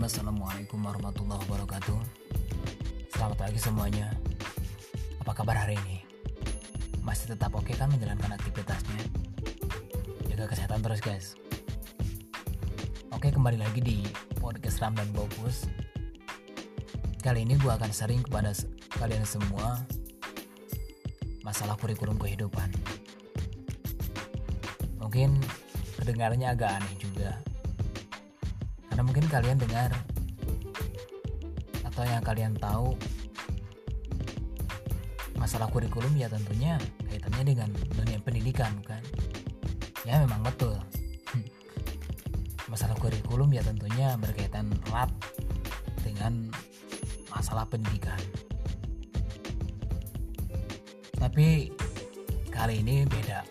Assalamualaikum warahmatullahi wabarakatuh. Selamat pagi semuanya. Apa kabar hari ini? Masih tetap oke kan menjalankan aktivitasnya? Jaga kesehatan terus guys. Oke kembali lagi di podcast Ram dan Bopus Kali ini gue akan sering kepada kalian semua Masalah kurikulum kehidupan. Mungkin kedengarannya agak aneh juga karena mungkin kalian dengar? Atau yang kalian tahu? Masalah kurikulum ya tentunya kaitannya dengan dunia pendidikan kan ya memang betul. Masalah kurikulum ya tentunya berkaitan erat dengan masalah pendidikan. Tapi kali ini beda.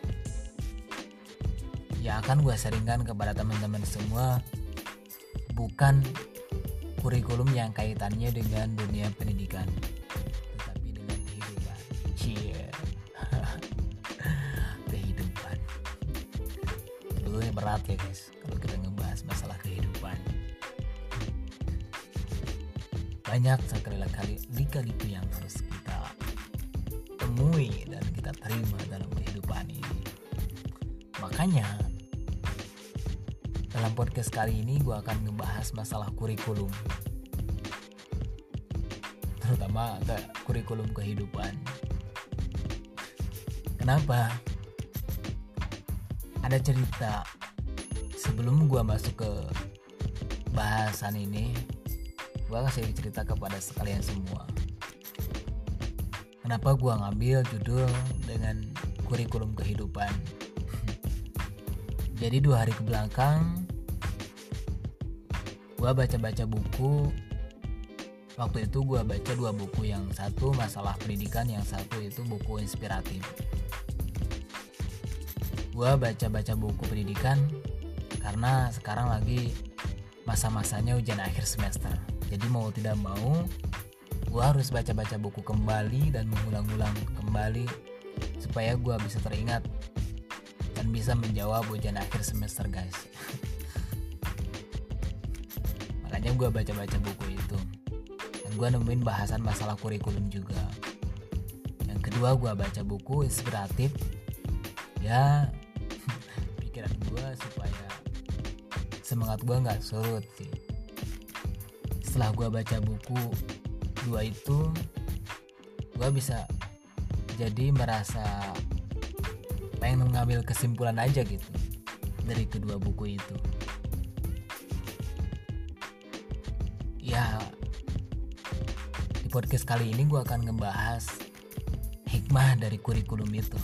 Ya akan gue seringkan kepada teman-teman semua bukan kurikulum yang kaitannya dengan dunia pendidikan tetapi dengan kehidupan. Cie. Kehidupan. Dulu berat ya guys kalau kita ngebahas masalah kehidupan. Banyak sekali kali lika-liku yang harus kita temui dan kita terima dalam kehidupan ini. Makanya dalam podcast kali ini gue akan ngebahas masalah kurikulum. Terutama ke kurikulum kehidupan. Kenapa? Ada cerita. Sebelum gue masuk ke bahasan ini Gue kasih cerita kepada sekalian semua. Kenapa gue ngambil judul dengan kurikulum kehidupan? Jadi dua hari ke belakang gue baca-baca buku. Waktu itu gue baca dua buku. Yang satu masalah pendidikan yang satu itu buku inspiratif. Gue baca-baca buku pendidikan karena sekarang lagi masa-masanya ujian akhir semester. Jadi mau tidak mau gue harus baca-baca buku kembali dan mengulang-ulang kembali supaya gue bisa teringat dan bisa menjawab ujian akhir semester guys makanya gue baca-baca buku itu. Dan gue nemuin bahasan masalah kurikulum juga. Yang kedua gue baca buku inspiratif. Ya pikiran gue supaya semangat gue nggak surut sih. Setelah gue baca buku dua itu gue bisa jadi merasa pengen mengambil kesimpulan aja gitu dari kedua buku itu ya di podcast kali ini gue akan ngebahas hikmah dari kurikulum itu.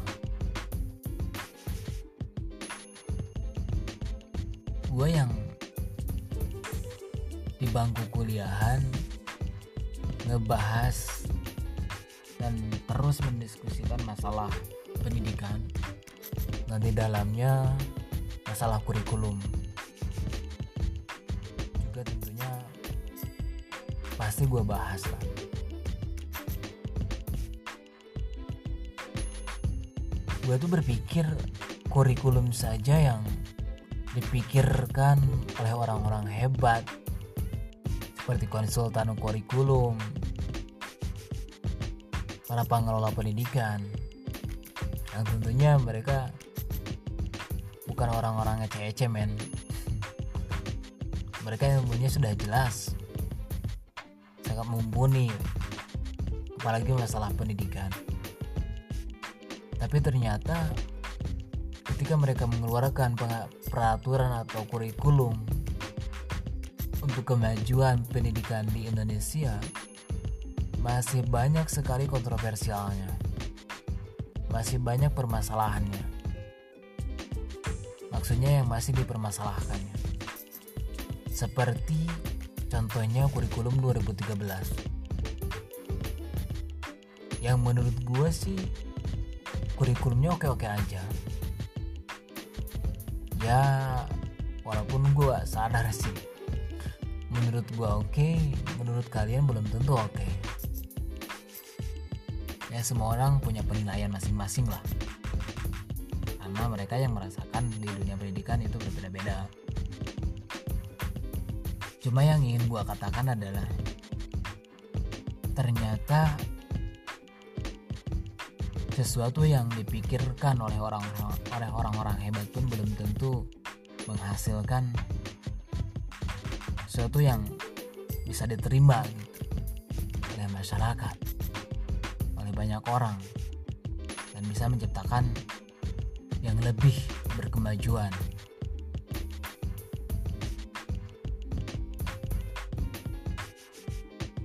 Gue yang di bangku kuliahan ngebahas dan terus mendiskusikan masalah pendidikan. Dan di dalamnya masalah kurikulum pasti gue bahas lah. Gue tuh berpikir kurikulum saja yang dipikirkan oleh orang-orang hebat seperti konsultan kurikulum para pengelola pendidikan. Yang tentunya mereka bukan orang-orang ece-ece men. Mereka ilmunya sudah jelas sangat mumpuni. Apalagi masalah pendidikan. Tapi ternyata ketika mereka mengeluarkan peraturan atau kurikulum untuk kemajuan pendidikan di Indonesia masih banyak sekali kontroversialnya. Masih banyak permasalahannya. Maksudnya yang masih dipermasalahkannya. Seperti contohnya kurikulum 2013 yang menurut gue sih kurikulumnya oke-oke aja. Ya walaupun gue sadar sih menurut gue oke menurut kalian belum tentu oke. Ya semua orang punya penilaian masing-masing lah. Karena mereka yang merasakan di dunia pendidikan itu berbeda-beda cuma yang ingin gue katakan adalah ternyata sesuatu yang dipikirkan oleh orang oleh orang-orang hebat pun belum tentu menghasilkan sesuatu yang bisa diterima gitu oleh masyarakat oleh banyak orang dan bisa menciptakan yang lebih berkemajuan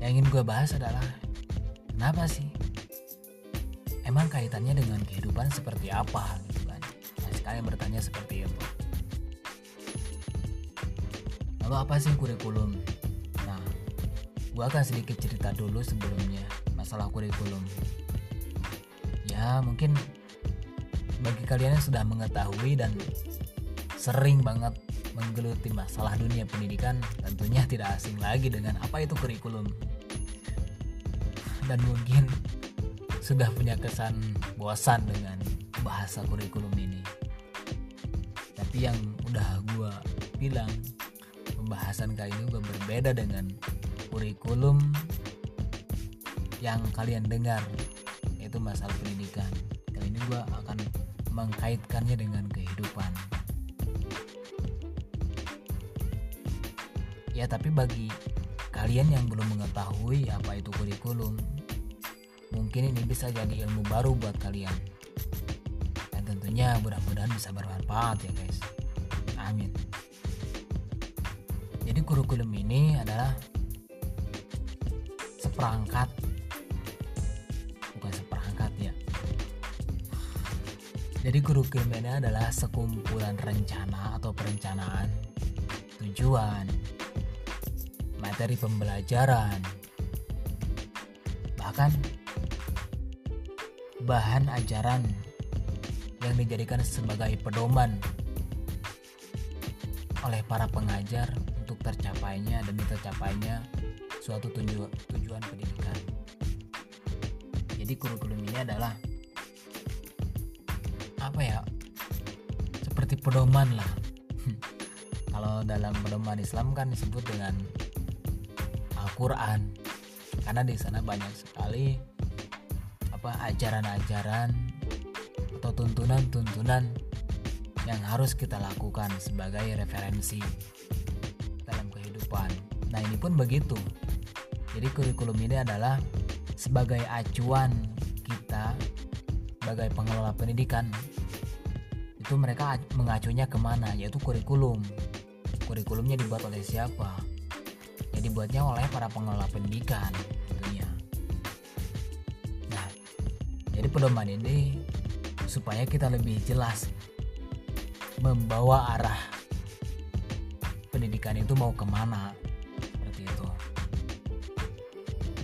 yang ingin gue bahas adalah kenapa sih? Emang kaitannya dengan kehidupan seperti apa? Gitu kan. Nah, sekalian bertanya seperti itu. Lalu apa sih kurikulum? Nah gua akan sedikit cerita dulu sebelumnya masalah kurikulum. Ya mungkin bagi kalian yang sudah mengetahui dan sering banget menggeluti masalah dunia pendidikan tentunya tidak asing lagi dengan apa itu kurikulum dan mungkin sudah punya kesan bosan dengan bahasa kurikulum ini. Tapi yang udah gue bilang pembahasan kali ini gue berbeda dengan kurikulum yang kalian dengar yaitu masalah pendidikan. Kali ini gue akan mengkaitkannya dengan kehidupan. Ya tapi bagi kalian yang belum mengetahui apa itu kurikulum Mungkin ini bisa jadi ilmu baru buat kalian. Dan tentunya mudah-mudahan bisa bermanfaat ya guys. Amin. Jadi kurikulum ini adalah seperangkat bukan seperangkat ya. Jadi kurikulum ini adalah sekumpulan rencana atau perencanaan, tujuan, materi pembelajaran, bahkan bahan ajaran yang dijadikan sebagai pedoman oleh para pengajar untuk tercapainya dan tercapainya suatu tuju tujuan pendidikan. Jadi kurikulum ini adalah apa ya? Seperti pedoman lah. Kalau dalam pedoman Islam kan disebut dengan Al-Qur'an. Karena di sana banyak sekali apa ajaran-ajaran atau tuntunan-tuntunan yang harus kita lakukan sebagai referensi dalam kehidupan. Nah, ini pun begitu. Jadi kurikulum ini adalah sebagai acuan kita sebagai pengelola pendidikan itu mereka mengacunya ke mana yaitu kurikulum kurikulumnya dibuat oleh siapa ya dibuatnya oleh para pengelola pendidikan Jadi pedoman ini supaya kita lebih jelas membawa arah pendidikan itu mau ke mana seperti itu.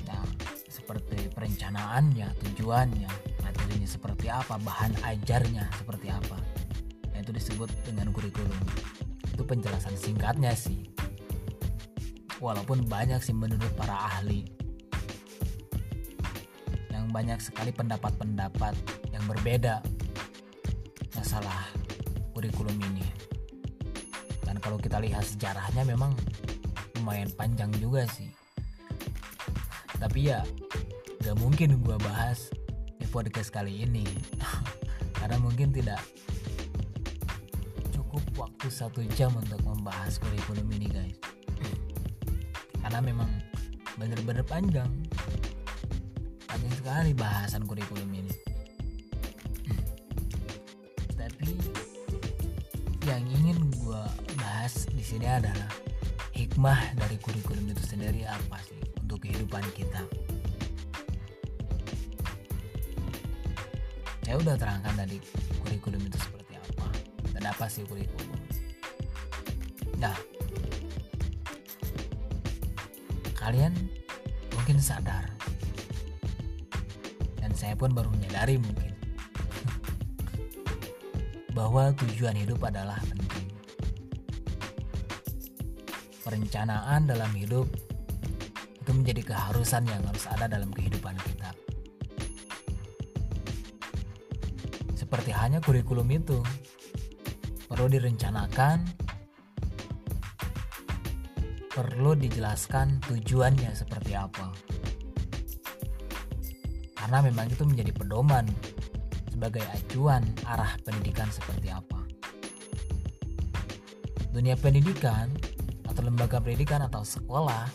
Nah, seperti perencanaannya, tujuannya, materinya seperti apa, bahan ajarnya seperti apa. Nah, itu disebut dengan kurikulum. Itu penjelasan singkatnya sih. Walaupun banyak sih menurut para ahli banyak sekali pendapat-pendapat yang berbeda masalah kurikulum ini. Dan kalau kita lihat sejarahnya memang lumayan panjang juga sih. Tapi ya gak mungkin gue bahas di podcast kali ini karena mungkin tidak cukup waktu satu jam untuk membahas kurikulum ini guys karena memang bener-bener panjang. Panjang sekali bahasan kurikulum ini. Tapi yang ingin gue bahas di sini adalah hikmah dari kurikulum itu sendiri apa sih untuk kehidupan kita? Saya udah terangkan tadi kurikulum itu seperti apa. Dan apa sih kurikulum? Nah kalian mungkin sadar saya pun baru menyadari mungkin bahwa tujuan hidup adalah penting. Perencanaan dalam hidup itu menjadi keharusan yang harus ada dalam kehidupan kita. Seperti hanya kurikulum itu perlu direncanakan perlu dijelaskan tujuannya seperti apa. Karena memang itu menjadi pedoman sebagai acuan arah pendidikan seperti apa. Dunia pendidikan atau lembaga pendidikan atau sekolah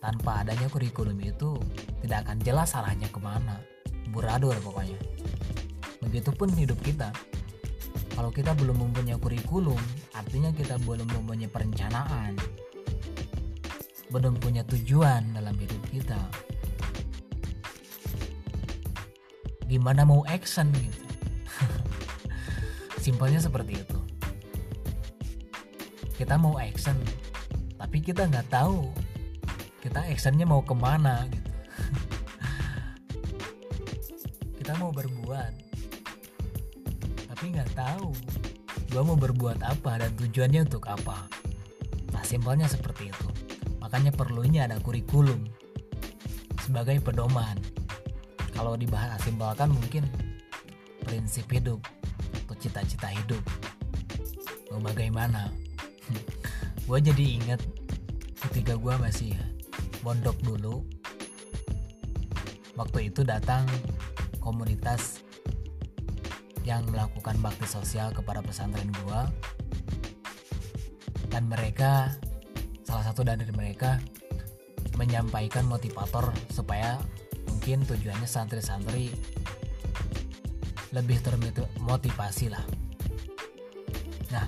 tanpa adanya kurikulum itu tidak akan jelas arahnya ke mana. Buradul pokoknya. Begitupun hidup kita. Kalau kita belum mempunyai kurikulum artinya kita belum mempunyai perencanaan belum punya tujuan dalam hidup kita. Gimana mau action gitu? Simpelnya seperti itu. Kita mau action tapi kita nggak tahu kita actionnya mau ke mana gitu. Kita mau berbuat tapi nggak tahu gua mau berbuat apa dan tujuannya untuk apa. Nah simpelnya seperti itu makanya perlunya ada kurikulum sebagai pedoman. Kalau dibahas simpelkan mungkin prinsip hidup atau cita-cita hidup. Mau bagaimana? Gue jadi ingat ketika gue masih pondok dulu waktu itu datang komunitas yang melakukan bakti sosial kepada pesantren gua. Dan mereka salah satu dari mereka menyampaikan motivator supaya mungkin tujuannya santri-santri lebih termotivasi lah. Nah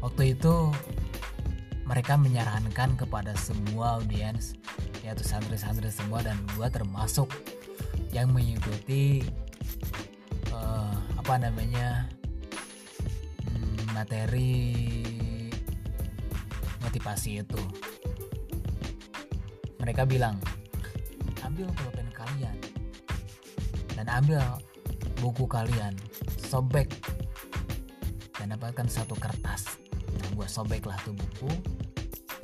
waktu itu mereka menyarankan kepada semua audiens yaitu santri-santri semua dan gua termasuk yang mengikuti apa namanya hmm, materi motivasi itu. Mereka bilang ambil pulpen kalian dan ambil buku kalian sobek dan dapatkan satu kertas. Nah gue sobek lah tuh buku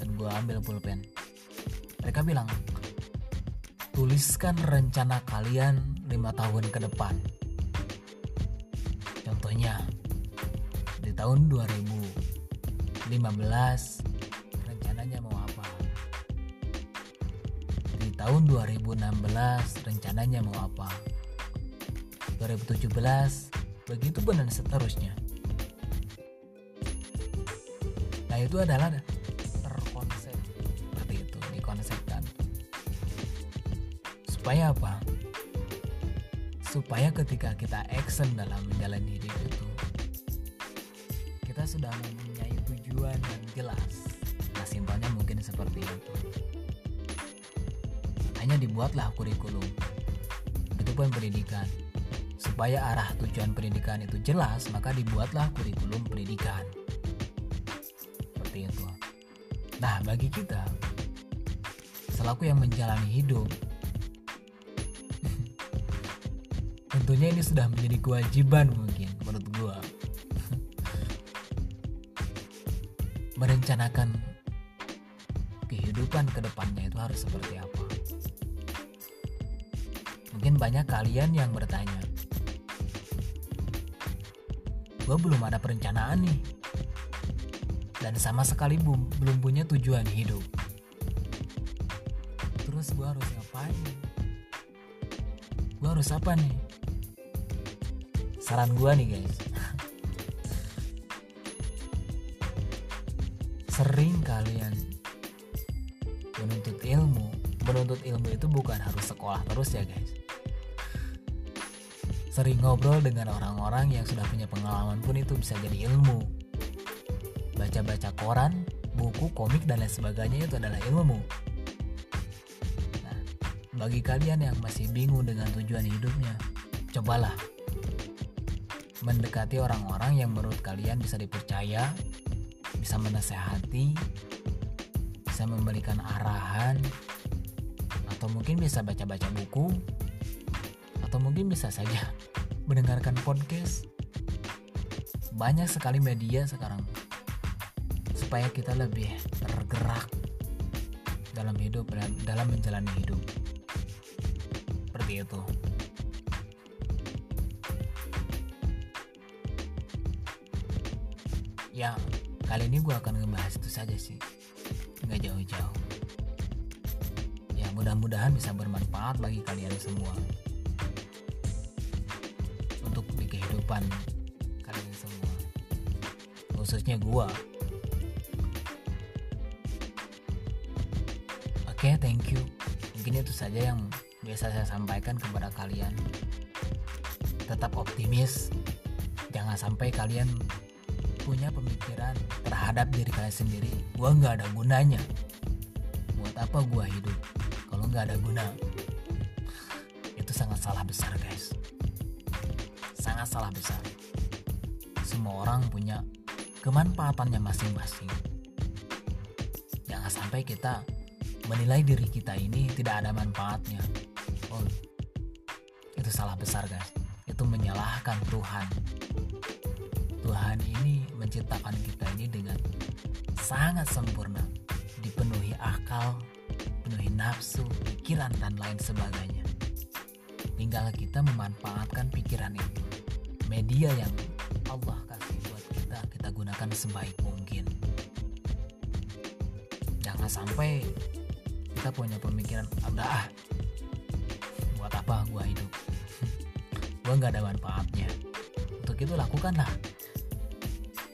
dan gue ambil pulpen. Mereka bilang tuliskan rencana kalian lima tahun ke depan. Contohnya, di tahun 2015 tahun 2016 rencananya mau apa? 2017 begitu pun dan seterusnya. Nah itu adalah terkonsep seperti itu dikonsepkan supaya apa? supaya ketika kita action dalam menjalani hidup itu kita sudah mempunyai tujuan yang jelas nah simpelnya mungkin seperti itu hanya dibuatlah kurikulum. Itu pun pendidikan. Supaya arah tujuan pendidikan itu jelas maka dibuatlah kurikulum pendidikan. Seperti itu. Nah bagi kita selaku yang menjalani hidup tentunya ini sudah menjadi kewajiban mungkin menurut gue merencanakan kehidupan ke depannya itu harus seperti apa banyak kalian yang bertanya. Gue belum ada perencanaan nih. Dan sama sekali belum punya tujuan hidup. Terus gue harus ngapain? Gue harus apa nih? Saran gue nih guys. Sering kalian menuntut ilmu menuntut ilmu itu bukan harus sekolah terus ya guys sering ngobrol dengan orang-orang yang sudah punya pengalaman pun itu bisa jadi ilmu. Baca-baca koran buku komik dan lain sebagainya itu adalah ilmu nah, bagi kalian yang masih bingung dengan tujuan hidupnya cobalah mendekati orang-orang yang menurut kalian bisa dipercaya, bisa menasehati, bisa memberikan arahan, atau mungkin bisa baca-baca buku, atau mungkin bisa saja mendengarkan podcast. Banyak sekali media sekarang supaya kita lebih tergerak dalam hidup dalam menjalani hidup. Seperti itu. ya kali ini gue akan ngebahas itu saja sih nggak jauh-jauh ya mudah-mudahan bisa bermanfaat bagi kalian semua kehidupan kalian semua. Khususnya gua. Oke okay, thank you. Mungkin itu saja yang biasa saya sampaikan kepada kalian. Tetap optimis. Jangan sampai kalian punya pemikiran terhadap diri kalian sendiri. Gua nggak ada gunanya. Buat apa gua hidup? Kalau nggak ada guna itu sangat salah besar guys sangat salah besar. Semua orang punya kemanfaatannya masing-masing. Jangan sampai kita menilai diri kita ini tidak ada manfaatnya. Oh itu salah besar guys. Itu menyalahkan Tuhan. Tuhan ini menciptakan kita ini dengan sangat sempurna dipenuhi akal dipenuhi nafsu, pikiran, dan lain sebagainya. Tinggal kita memanfaatkan pikiran itu. Media yang Allah kasih buat kita, kita gunakan sebaik mungkin. Jangan sampai kita punya pemikiran, udah ah, buat apa gua hidup? gua nggak ada manfaatnya. Untuk itu lakukanlah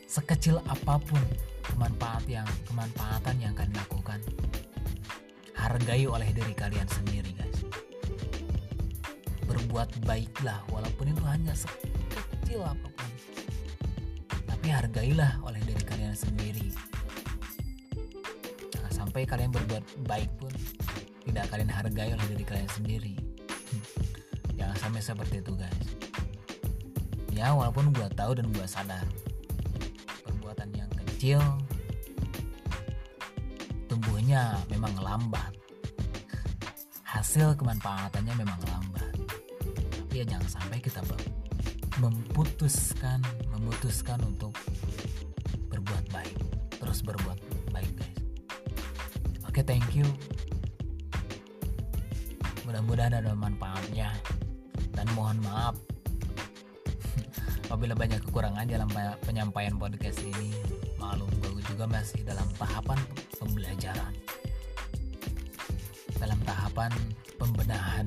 sekecil apa pun kemanfaat yang kemanfaatan yang akan dilakukan hargai oleh diri kalian sendiri guys berbuat baiklah walaupun itu hanya sekecil apa pun. Tapi hargailah oleh diri kalian sendiri. Jangan sampai kalian berbuat baik pun tidak kalian hargai oleh diri kalian sendiri. Jangan sampai seperti itu guys. Ya walaupun gue tahu dan gue sadar perbuatan yang kecil tumbuhnya memang lambat. Hasil kemanfaatannya memang lambat. Tapi ya jangan sampai kita memutuskan memutuskan untuk berbuat baik. Terus berbuat baik guys. Oke thank you. Mudah-mudahan ada manfaatnya. Dan mohon maaf apabila banyak kekurangan dalam penyampaian podcast ini. Malum gue juga masih dalam tahapan pembelajaran. Dalam tahapan pembenahan